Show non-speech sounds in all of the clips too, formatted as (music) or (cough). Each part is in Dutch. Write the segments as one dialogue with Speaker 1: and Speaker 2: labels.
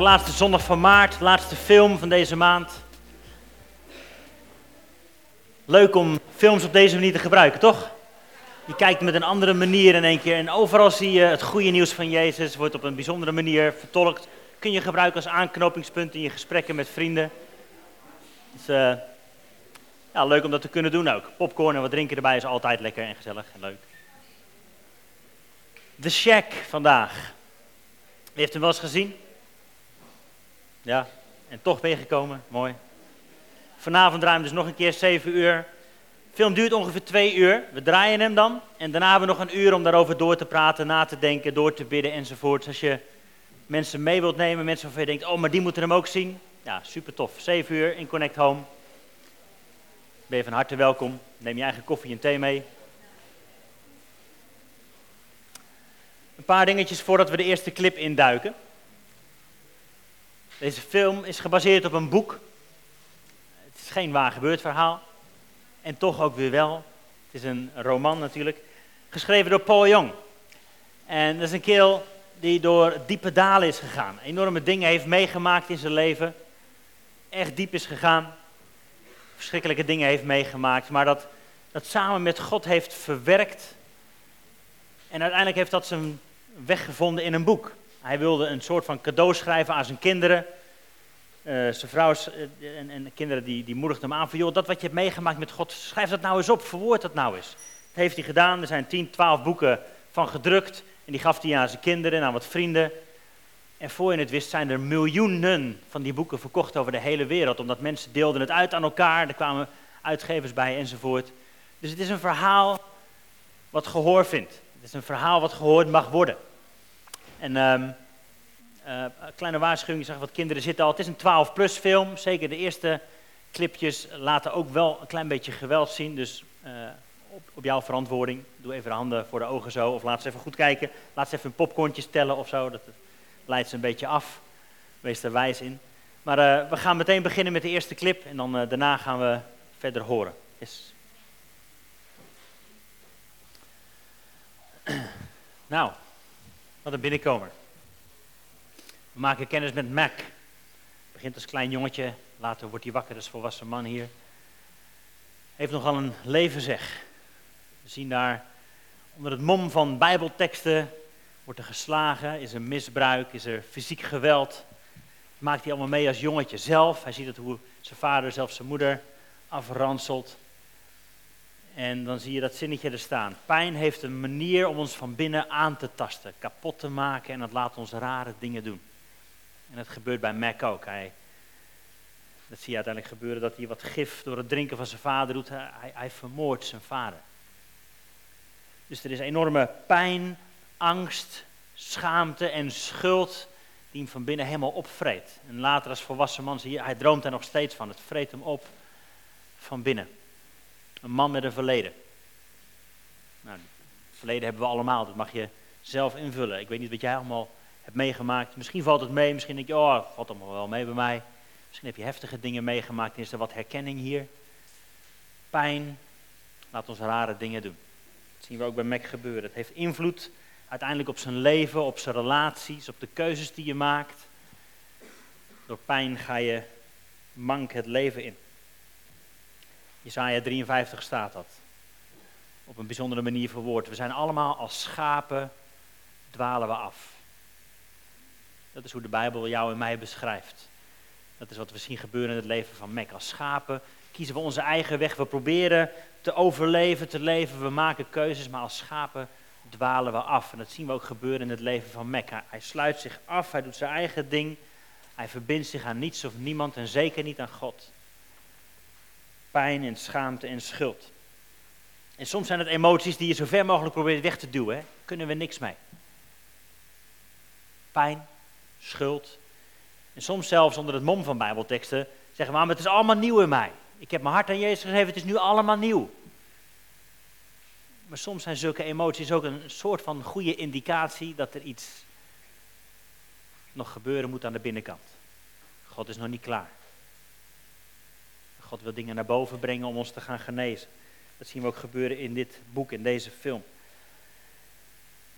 Speaker 1: de laatste zondag van maart, de laatste film van deze maand. Leuk om films op deze manier te gebruiken, toch? Je kijkt met een andere manier in één keer en overal zie je het goede nieuws van Jezus, wordt op een bijzondere manier vertolkt. Kun je gebruiken als aanknopingspunt in je gesprekken met vrienden. Dus, uh, ja, leuk om dat te kunnen doen ook. Popcorn en wat drinken erbij is altijd lekker en gezellig en leuk. The Shack vandaag. Wie heeft hem wel eens gezien? Ja, en toch ben je gekomen. Mooi. Vanavond draaien we dus nog een keer 7 uur. De film duurt ongeveer 2 uur. We draaien hem dan. En daarna hebben we nog een uur om daarover door te praten, na te denken, door te bidden enzovoort. Als je mensen mee wilt nemen, mensen waarvan je denkt, oh, maar die moeten hem ook zien. Ja, super tof. 7 uur in Connect Home. Ben je van harte welkom. Neem je eigen koffie en thee mee. Een paar dingetjes voordat we de eerste clip induiken. Deze film is gebaseerd op een boek. Het is geen waar gebeurd verhaal. En toch ook weer wel. Het is een roman natuurlijk. Geschreven door Paul Young. En dat is een kerel die door diepe dalen is gegaan. Enorme dingen heeft meegemaakt in zijn leven. Echt diep is gegaan. Verschrikkelijke dingen heeft meegemaakt. Maar dat, dat samen met God heeft verwerkt. En uiteindelijk heeft dat zijn weg gevonden in een boek. Hij wilde een soort van cadeau schrijven aan zijn kinderen. Uh, zijn vrouw uh, en, en, de kinderen die, die moedigden hem aan van, joh, dat wat je hebt meegemaakt met God, schrijf dat nou eens op, verwoord dat nou eens. Dat heeft hij gedaan, er zijn 10, 12 boeken van gedrukt. En die gaf hij aan zijn kinderen en aan wat vrienden. En voor je het wist zijn er miljoenen van die boeken verkocht over de hele wereld. Omdat mensen deelden het uit aan elkaar, er kwamen uitgevers bij enzovoort. Dus het is een verhaal wat gehoor vindt. Het is een verhaal wat gehoord mag worden. En um, kleine waarschuwing, ik zag wat kinderen zitten al. Het is een 12-plus film. Zeker de eerste clipjes laten ook wel een klein beetje geweld zien. Dus uh, op, op, jouw verantwoording. Doe even de handen voor de ogen zo. Of laat ze even goed kijken. Laat ze even een popcornje tellen of zo. Dat leidt ze een beetje af. Wees er wijs in. Maar uh, we gaan meteen beginnen met de eerste clip. En dan daarna gaan we verder horen. Yes. (clears throat) nou, wat een binnenkomer. We maken kennis met Mac. Begint als klein jongetje, later wordt hij wakker als volwassen man hier. Heeft nogal een leven zeg. We zien daar onder het mom van bijbelteksten wordt er geslagen, is er misbruik, is er fysiek geweld. maakt hij allemaal mee als jongetje zelf. Hij ziet het hoe zijn vader, zelfs zijn moeder, afranselt. En dan zie je dat zinnetje er staan. Pijn heeft een manier om ons van binnen aan te tasten, kapot te maken en dat laat ons rare dingen doen. En dat gebeurt bij Mac ook. Hij, dat zie je uiteindelijk gebeuren dat hij wat gif door het drinken van zijn vader doet. Hij, hij vermoordt zijn vader. Dus er is enorme pijn, angst, schaamte en schuld die hem van binnen helemaal opvreet. En later als volwassen man zie je, hij droomt er nog steeds van. Het vreet hem op van binnen. Een man met een verleden. Nou, verleden hebben we allemaal, dat mag je zelf invullen. Ik weet niet wat jij allemaal hebt meegemaakt. Misschien valt het mee, misschien denk je, oh, valt allemaal wel mee bij mij. Misschien heb je heftige dingen meegemaakt is er wat herkenning hier. Pijn, laat ons rare dingen doen. Dat zien we ook bij Mac gebeuren. Het heeft invloed uiteindelijk op zijn leven, op zijn relaties, op de keuzes die je maakt. Door pijn ga je mank het leven in. Jesaja 53 staat dat. Op een bijzondere manier verwoord. We zijn allemaal als schapen, dwalen we af. Dat is hoe de Bijbel jou en mij beschrijft. Dat is wat we zien gebeuren in het leven van Mek. Als schapen kiezen we onze eigen weg. We proberen te overleven, te leven. We maken keuzes, maar als schapen dwalen we af. En dat zien we ook gebeuren in het leven van Mek. Hij sluit zich af, hij doet zijn eigen ding. Hij verbindt zich aan niets of niemand en zeker niet aan God pijn en schaamte en schuld. En soms zijn het emoties die je zo ver mogelijk probeert weg te duwen. Hè? Kunnen we niks mee. Pijn, schuld. En soms zelfs onder het mom van bijbelteksten zeggen we, maar het is allemaal nieuw in mij. Ik heb mijn hart aan Jezus gegeven, het is nu allemaal nieuw. Maar soms zijn zulke emoties ook een soort van goede indicatie dat er iets nog gebeuren moet aan de binnenkant. God is nog niet klaar. God wil dingen naar boven brengen om ons te gaan genezen. Dat zien we ook gebeuren in dit boek, in deze film.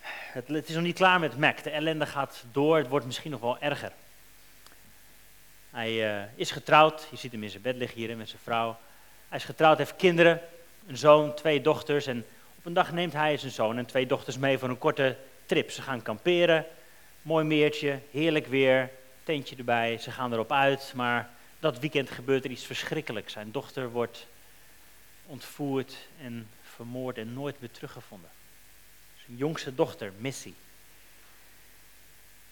Speaker 1: Het, het is nog niet klaar met Mac. De ellende gaat door. Het wordt misschien nog wel erger. Hij uh, is getrouwd, je ziet hem in zijn bed liggen hier met zijn vrouw. Hij is getrouwd, heeft kinderen, een zoon, twee dochters. En op een dag neemt hij zijn zoon en twee dochters mee voor een korte trip. Ze gaan kamperen, mooi meertje, heerlijk weer, tentje erbij, ze gaan erop uit. Maar dat weekend gebeurt er iets verschrikkelijks. Zijn dochter wordt ontvoerd en vermoord en nooit meer teruggevonden. Zijn jongste dochter, Missy.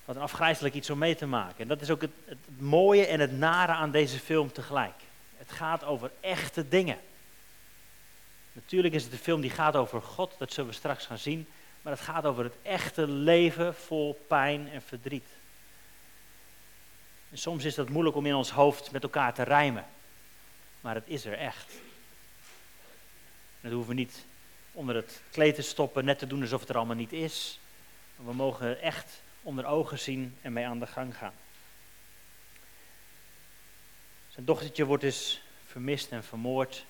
Speaker 1: Wat een afgrijzelijk iets om mee te maken. En dat is ook het, het mooie en het nare aan deze film tegelijk. Het gaat over echte dingen. Natuurlijk is het een film die gaat over God, dat zullen we straks gaan zien. Maar het gaat over het echte leven vol pijn en verdriet. En soms is dat moeilijk om in ons hoofd met elkaar te rijmen. Maar het is er echt. dat hoeven we niet onder het kleed te stoppen, net te doen alsof het er allemaal niet is. We mogen echt onder ogen zien en mee aan de gang gaan. Zijn dochtertje wordt dus vermist en vermoord.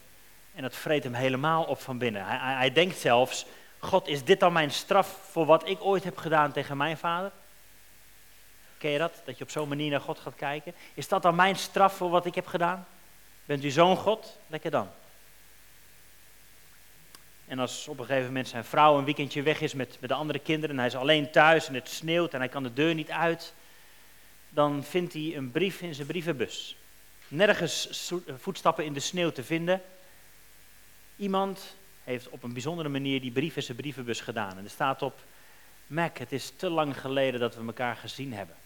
Speaker 1: En dat vreet hem helemaal op van binnen. Hij, hij, hij denkt zelfs, God, is dit dan mijn straf voor wat ik ooit heb gedaan tegen mijn vader? Ken je dat? Dat je op zo'n manier naar God gaat kijken. Is dat dan mijn straf voor wat ik heb gedaan? Bent u zo'n God? Lekker dan. En als op een gegeven moment zijn vrouw een weekendje weg is met, met de andere kinderen en hij is alleen thuis en het sneeuwt en hij kan de deur niet uit, dan vindt hij een brief in zijn brievenbus. Nergens voetstappen in de sneeuw te vinden. Iemand heeft op een bijzondere manier die brief in zijn brievenbus gedaan. En er staat op, Mac, het is te lang geleden dat we elkaar gezien hebben.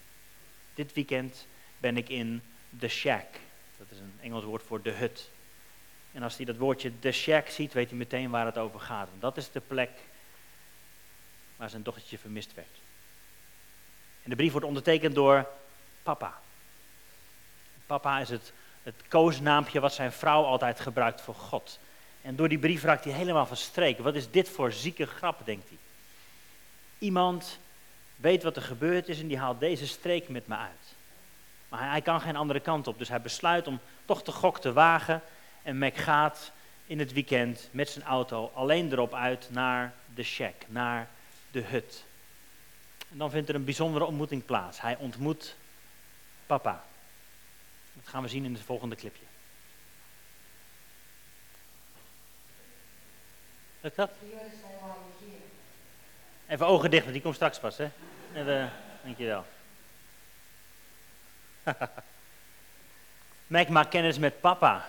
Speaker 1: Dit weekend ben ik in The Shack. Dat is een Engels woord voor de hut. En als hij dat woordje The Shack ziet, weet hij meteen waar het over gaat. En dat is de plek waar zijn dochtertje vermist werd. En de brief wordt ondertekend door papa. Papa is het, het koosnaampje wat zijn vrouw altijd gebruikt voor God. En door die brief raakt hij helemaal van streek. Wat is dit voor zieke grap, denkt hij. Iemand weet wat er gebeurd is en die haalt deze streek met me uit. Maar hij, kan geen andere kant op, dus hij besluit om toch de gok te wagen. En Mac gaat in het weekend met zijn auto alleen erop uit naar de shack, naar de hut. En dan vindt er een bijzondere ontmoeting plaats. Hij ontmoet papa. Dat gaan we zien in het volgende clipje. Lukt dat? Even ogen dicht, want die komt straks pas, hè? Even, dankjewel. (laughs) Mac maakt kennis met papa.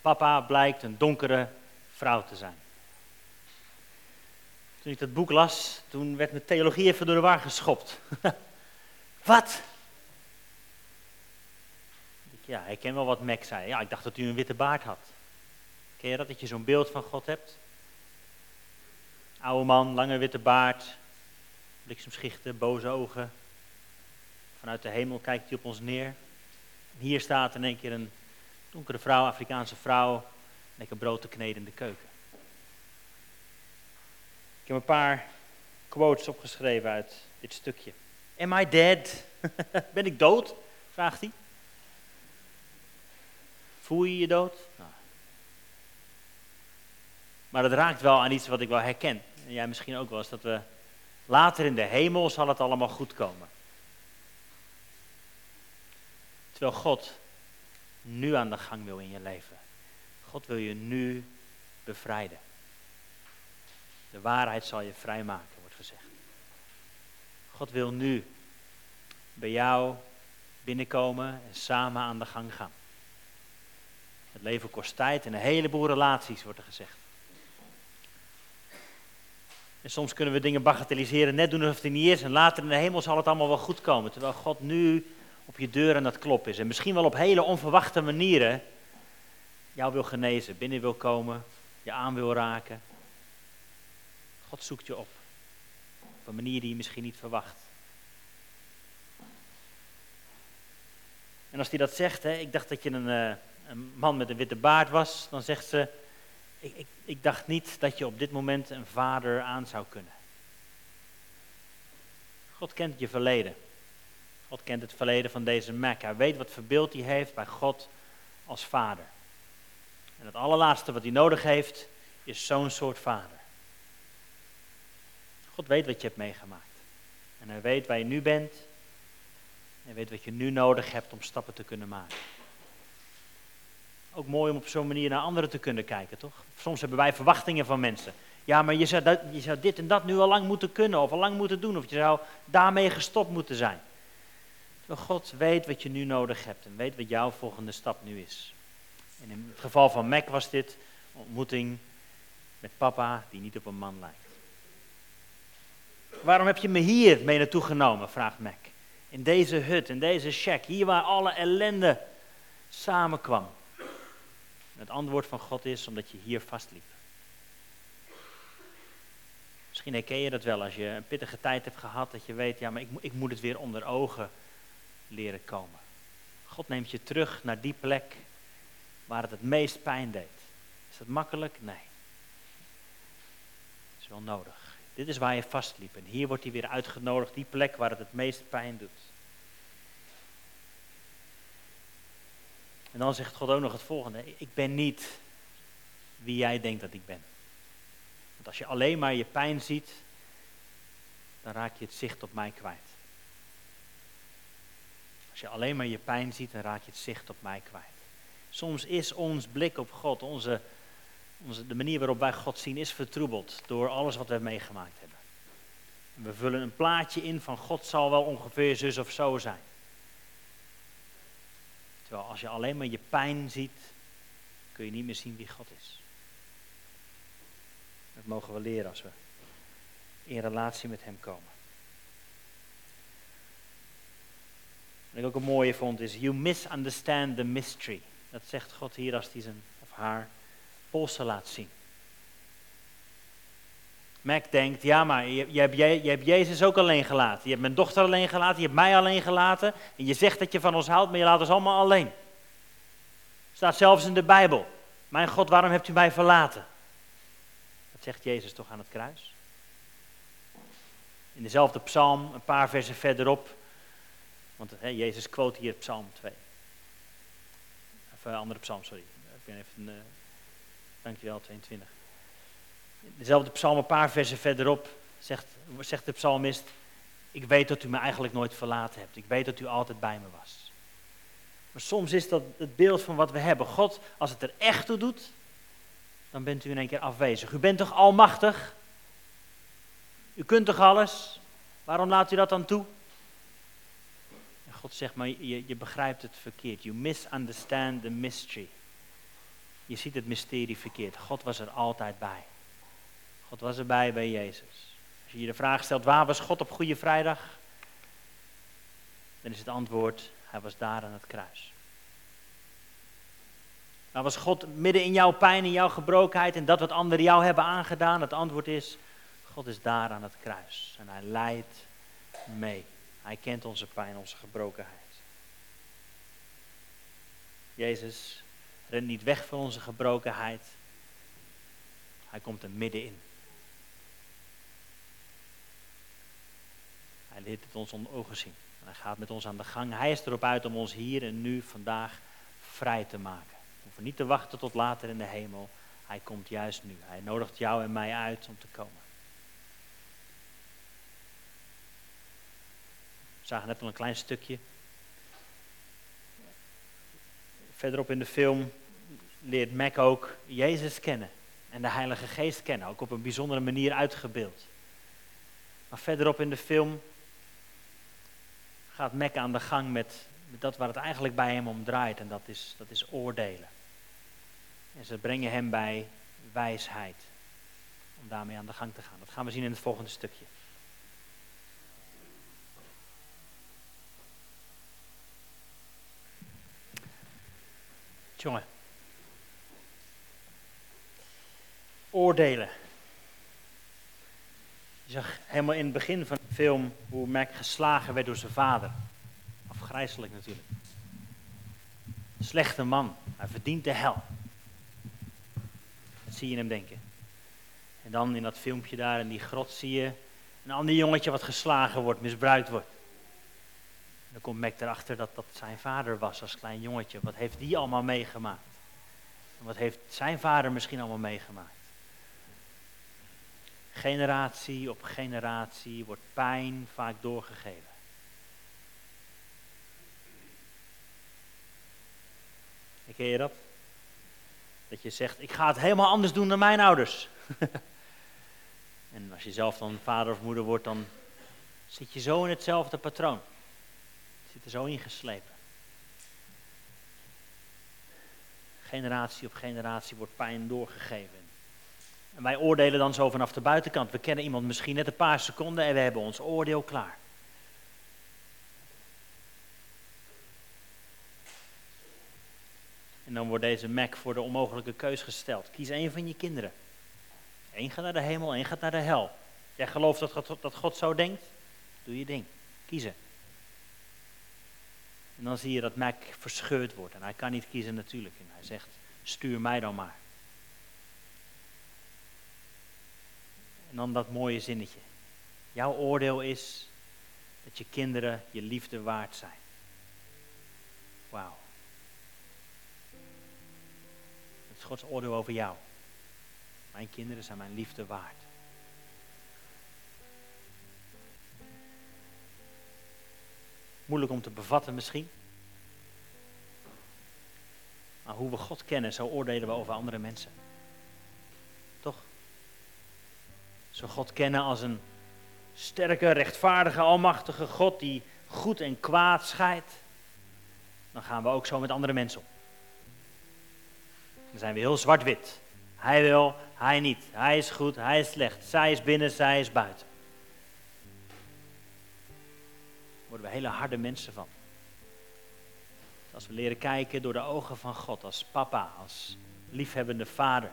Speaker 1: papa blijkt een donkere vrouw te zijn. Toen ik dat boek las, toen werd mijn theologie even door de war geschopt. (laughs) Wat? Ja, ik ken wel wat Mac zei. Ja, ik dacht dat u een witte baard had. Ken je dat, dat je zo'n beeld van God hebt? Oude man, lange witte baard, bliksemschichten, boze ogen. Vanuit de hemel kijkt hij op ons neer. Hier staat in één keer een donkere vrouw, Afrikaanse vrouw, lekker brood te kneden in de keuken. Ik heb een paar quotes opgeschreven uit dit stukje. Am I dead? (laughs) ben ik dood? vraagt hij. Voel je je dood? Nou. Maar het raakt wel aan iets wat ik wel herken. En jij misschien ook wel eens, dat we later in de hemel zal het allemaal goed komen. Terwijl God nu aan de gang wil in je leven. God wil je nu bevrijden. De waarheid zal je vrijmaken, wordt gezegd. God wil nu bij jou binnenkomen en samen aan de gang gaan. Het leven kost tijd en een heleboel relaties, wordt er gezegd. En soms kunnen we dingen bagatelliseren, net doen alsof het niet is. En later in de hemel zal het allemaal wel goed komen. Terwijl God nu op je deur aan het kloppen is. En misschien wel op hele onverwachte manieren jou wil genezen, binnen wil komen, je aan wil raken. God zoekt je op. Op een manier die je misschien niet verwacht. En als hij dat zegt, hè, ik dacht dat je een, eh, een man met een witte baard was, dan zegt ze, ik, ik, ik dacht niet dat je op dit moment een vader aan zou kunnen. God kent je verleden. God kent het verleden van deze Mac. Hij weet wat verbeeld hij heeft bij God als vader. En het allerlaatste wat hij nodig heeft, is zo'n soort vader. God weet wat je hebt meegemaakt. En hij weet waar je nu bent. Hij weet wat je nu nodig hebt om stappen te kunnen maken. Ook mooi om op zo'n manier naar anderen te kunnen kijken, toch? Soms hebben wij verwachtingen van mensen. Ja, maar je zou, dat, je zou dit en dat nu al lang moeten kunnen, of al lang moeten doen, of je zou daarmee gestopt moeten zijn. Terwijl God weet wat je nu nodig hebt en weet wat jouw volgende stap nu is. In het geval van Mac was dit ontmoeting met papa die niet op een man lijkt. Waarom heb je me hier mee naartoe genomen, vraagt Mac. In deze hut, in deze shack, hier waar alle ellende samenkwam. Het antwoord van God is omdat je hier vastliep. Misschien herken je dat wel als je een pittige tijd hebt gehad, dat je weet, ja, maar ik, ik moet het weer onder ogen leren komen. God neemt je terug naar die plek waar het het meest pijn deed. Is dat makkelijk? Nee. Het is wel nodig. Dit is waar je vastliep. En hier wordt hij weer uitgenodigd, die plek waar het het meest pijn doet. En dan zegt God ook nog het volgende. Ik ben niet wie jij denkt dat ik ben. Want als je alleen maar je pijn ziet, dan raak je het zicht op mij kwijt. Als je alleen maar je pijn ziet, dan raak je het zicht op mij kwijt. Soms is ons blik op God, onze, onze, de manier waarop wij God zien, is vertroebeld door alles wat we meegemaakt hebben. we vullen een plaatje in van God zal wel ongeveer zus of zo zijn. Terwijl als je alleen maar je pijn ziet, kun je niet meer zien wie God is. Dat mogen we leren als we in relatie met Hem komen. Wat ik ook een mooie vond is, you misunderstand the mystery. Dat zegt God hier als hij zijn of haar polsen laat zien. Mac denkt, ja maar je, je, hebt, je, je hebt Jezus ook alleen gelaten. Je hebt mijn dochter alleen gelaten, je hebt mij alleen gelaten. En je zegt dat je van ons houdt, maar je laat ons allemaal alleen. Staat zelfs in de Bijbel. Mijn God, waarom hebt u mij verlaten? Dat zegt Jezus toch aan het kruis. In dezelfde psalm, een paar versen verderop. Want Jezus quote hier psalm 2. Of een andere psalm, sorry. Ik ben even, uh, dankjewel, 22 dezelfde psalm, een paar versen verderop, zegt, zegt de psalmist: Ik weet dat u me eigenlijk nooit verlaten hebt. Ik weet dat u altijd bij me was. Maar soms is dat het beeld van wat we hebben. God, als het er echt toe doet, dan bent u in één keer afwezig. U bent toch almachtig? U kunt toch alles? Waarom laat u dat dan toe? En God zegt, maar je, je begrijpt het verkeerd. You misunderstand the mystery. Je ziet het mysterie verkeerd. God was er altijd bij. God was erbij bij Jezus. Als je je de vraag stelt, waar was God op Goede Vrijdag? Dan is het antwoord, hij was daar aan het kruis. Waar was God midden in jouw pijn, in jouw gebrokenheid en dat wat anderen jou hebben aangedaan? Het antwoord is, God is daar aan het kruis. En hij leidt mee. Hij kent onze pijn, onze gebrokenheid. Jezus rent niet weg van onze gebrokenheid. Hij komt er middenin. Hij liet het ons onder ogen zien. En hij gaat met ons aan de gang. Hij is erop uit om ons hier en nu, vandaag, vrij te maken. We hoeven niet te wachten tot later in de hemel. Hij komt juist nu. Hij nodigt jou en mij uit om te komen. We zagen net al een klein stukje. Verderop in de film leert Mac ook Jezus kennen en de Heilige Geest kennen, ook op een bijzondere manier uitgebeeld. Maar verderop in de film gaat Mac aan de gang met, met dat waar het eigenlijk bij hem om draait. En dat is, dat is oordelen. En ze brengen hem bij wijsheid. Om daarmee aan de gang te gaan. Dat gaan we zien in het volgende stukje. Jongen. Oordelen. Je zag helemaal in het begin van film hoe Mac geslagen werd door zijn vader. Afgrijzelijk natuurlijk. Slechte man. Hij verdient de hel. Dat zie je hem denken. En dan in dat filmpje daar in die grot zie je een ander jongetje wat geslagen wordt, misbruikt wordt. En dan komt Mac erachter dat dat zijn vader was als klein jongetje. Wat heeft die allemaal meegemaakt? En wat heeft zijn vader misschien allemaal meegemaakt? Generatie op generatie wordt pijn vaak doorgegeven. Ken je dat? Dat je zegt, ik ga het helemaal anders doen dan mijn ouders. (laughs) en als je zelf dan vader of moeder wordt, dan zit je zo in hetzelfde patroon. Je zit er zo in geslepen. Generatie op generatie wordt pijn doorgegeven. En wij oordelen dan zo vanaf de buitenkant. We kennen iemand misschien net een paar seconden en we hebben ons oordeel klaar. En dan wordt deze Mac voor de onmogelijke keus gesteld. Kies één van je kinderen. Eén gaat naar de hemel, één gaat naar de hel. Jij gelooft dat God, dat God zo denkt? Doe je ding. Kiezen. En dan zie je dat Mac verscheurd wordt. En hij kan niet kiezen natuurlijk. En hij zegt, stuur mij dan maar. En dan dat mooie zinnetje. Jouw oordeel is dat je kinderen je liefde waard zijn. Wauw. Het is Gods oordeel over jou. Mijn kinderen zijn mijn liefde waard. Moeilijk om te bevatten misschien. Maar hoe we God kennen, zo oordelen we over andere mensen. Toch? Zo God kennen als een sterke, rechtvaardige, almachtige God die goed en kwaad scheidt. Dan gaan we ook zo met andere mensen om. Dan zijn we heel zwart-wit. Hij wil, hij niet. Hij is goed, hij is slecht. Zij is binnen, zij is buiten. Daar worden we hele harde mensen van. Als we leren kijken door de ogen van God, als papa, als liefhebbende vader.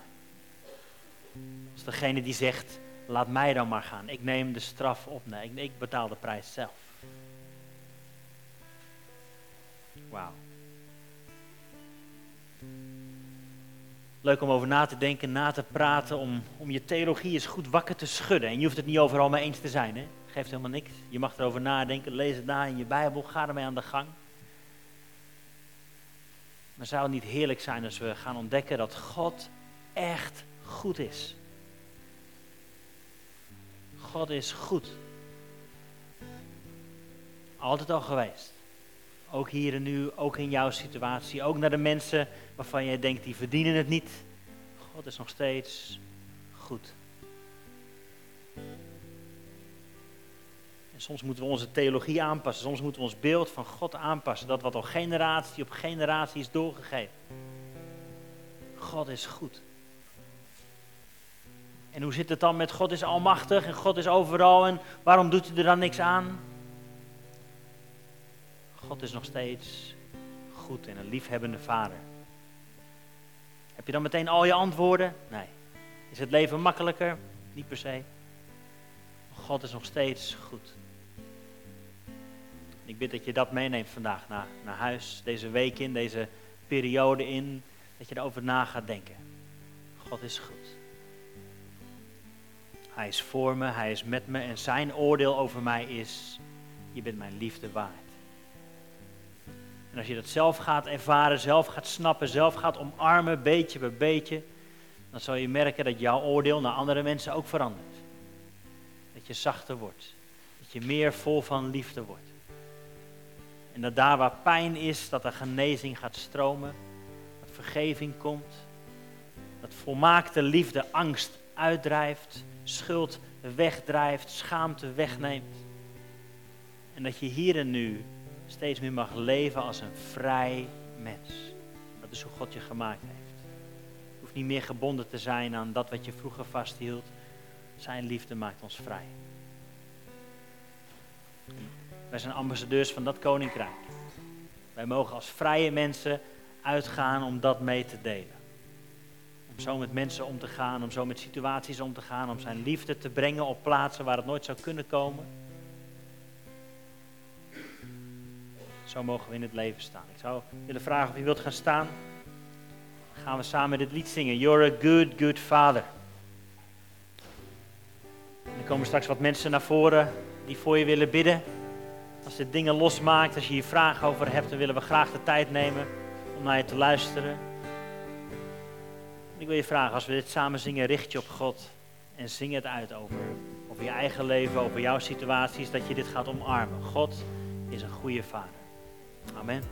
Speaker 1: Als degene die zegt, laat mij dan maar gaan. Ik neem de straf op. Nee, ik, betaal de prijs zelf. Wauw. Leuk om over na te denken, na te praten, om, om je theologie eens goed wakker te schudden. En je hoeft het niet overal mee eens te zijn, hè? Geeft helemaal niks. Je mag erover nadenken, lees het na in je Bijbel, ga ermee aan de gang. Maar zou het niet heerlijk zijn als we gaan ontdekken dat God echt goed is? God is goed. Altijd al geweest. Ook hier en nu, ook in jouw situatie. Ook naar de mensen waarvan jij denkt, die verdienen het niet. God is nog steeds goed. En soms moeten we onze theologie aanpassen. Soms moeten we ons beeld van God aanpassen. Dat wat al generatie op generatie is doorgegeven. God is goed. En hoe zit het dan met God is almachtig en God is overal en waarom doet hij er dan niks aan? God is nog steeds goed en een liefhebbende vader. Heb je dan meteen al je antwoorden? Nee. Is het leven makkelijker? Niet per se. God is nog steeds goed. Ik bid dat je dat meeneemt vandaag naar, naar huis, deze week in, deze periode in, dat je erover na gaat denken. God is goed. Hij is voor me, hij is met me en zijn oordeel over mij is, je bent mijn liefde waard. En als je dat zelf gaat ervaren, zelf gaat snappen, zelf gaat omarmen, beetje bij beetje, dan zal je merken dat jouw oordeel naar andere mensen ook verandert. Dat je zachter wordt, dat je meer vol van liefde wordt. En dat daar waar pijn is, dat er genezing gaat stromen, dat vergeving komt, dat volmaakte liefde angst uitdrijft, schuld wegdrijft, schaamte wegneemt. En dat je hier en nu steeds meer mag leven als een vrij mens. Dat is hoe God je gemaakt heeft. Je hoeft niet meer gebonden te zijn aan dat wat je vroeger vasthield. Zijn liefde maakt ons vrij. Wij zijn ambassadeurs van dat koninkrijk. Wij mogen als vrije mensen uitgaan om dat mee te delen. Om zo met mensen om te gaan, om zo met situaties om te gaan, om zijn liefde te brengen op plaatsen waar het nooit zou kunnen komen. Zo mogen we in het leven staan. Ik zou willen vragen of je wilt gaan staan. Dan gaan we samen dit lied zingen. You're a good, good father. En er komen straks wat mensen naar voren die voor je willen bidden. Als dit dingen losmaakt, als je hier vragen over hebt, dan willen we graag de tijd nemen om naar je te luisteren. Ik wil je vragen, als we dit samen zingen, richt je op God en zing het uit over, over je eigen leven, over jouw situaties, dat je dit gaat omarmen. God is een goede vader. Amen.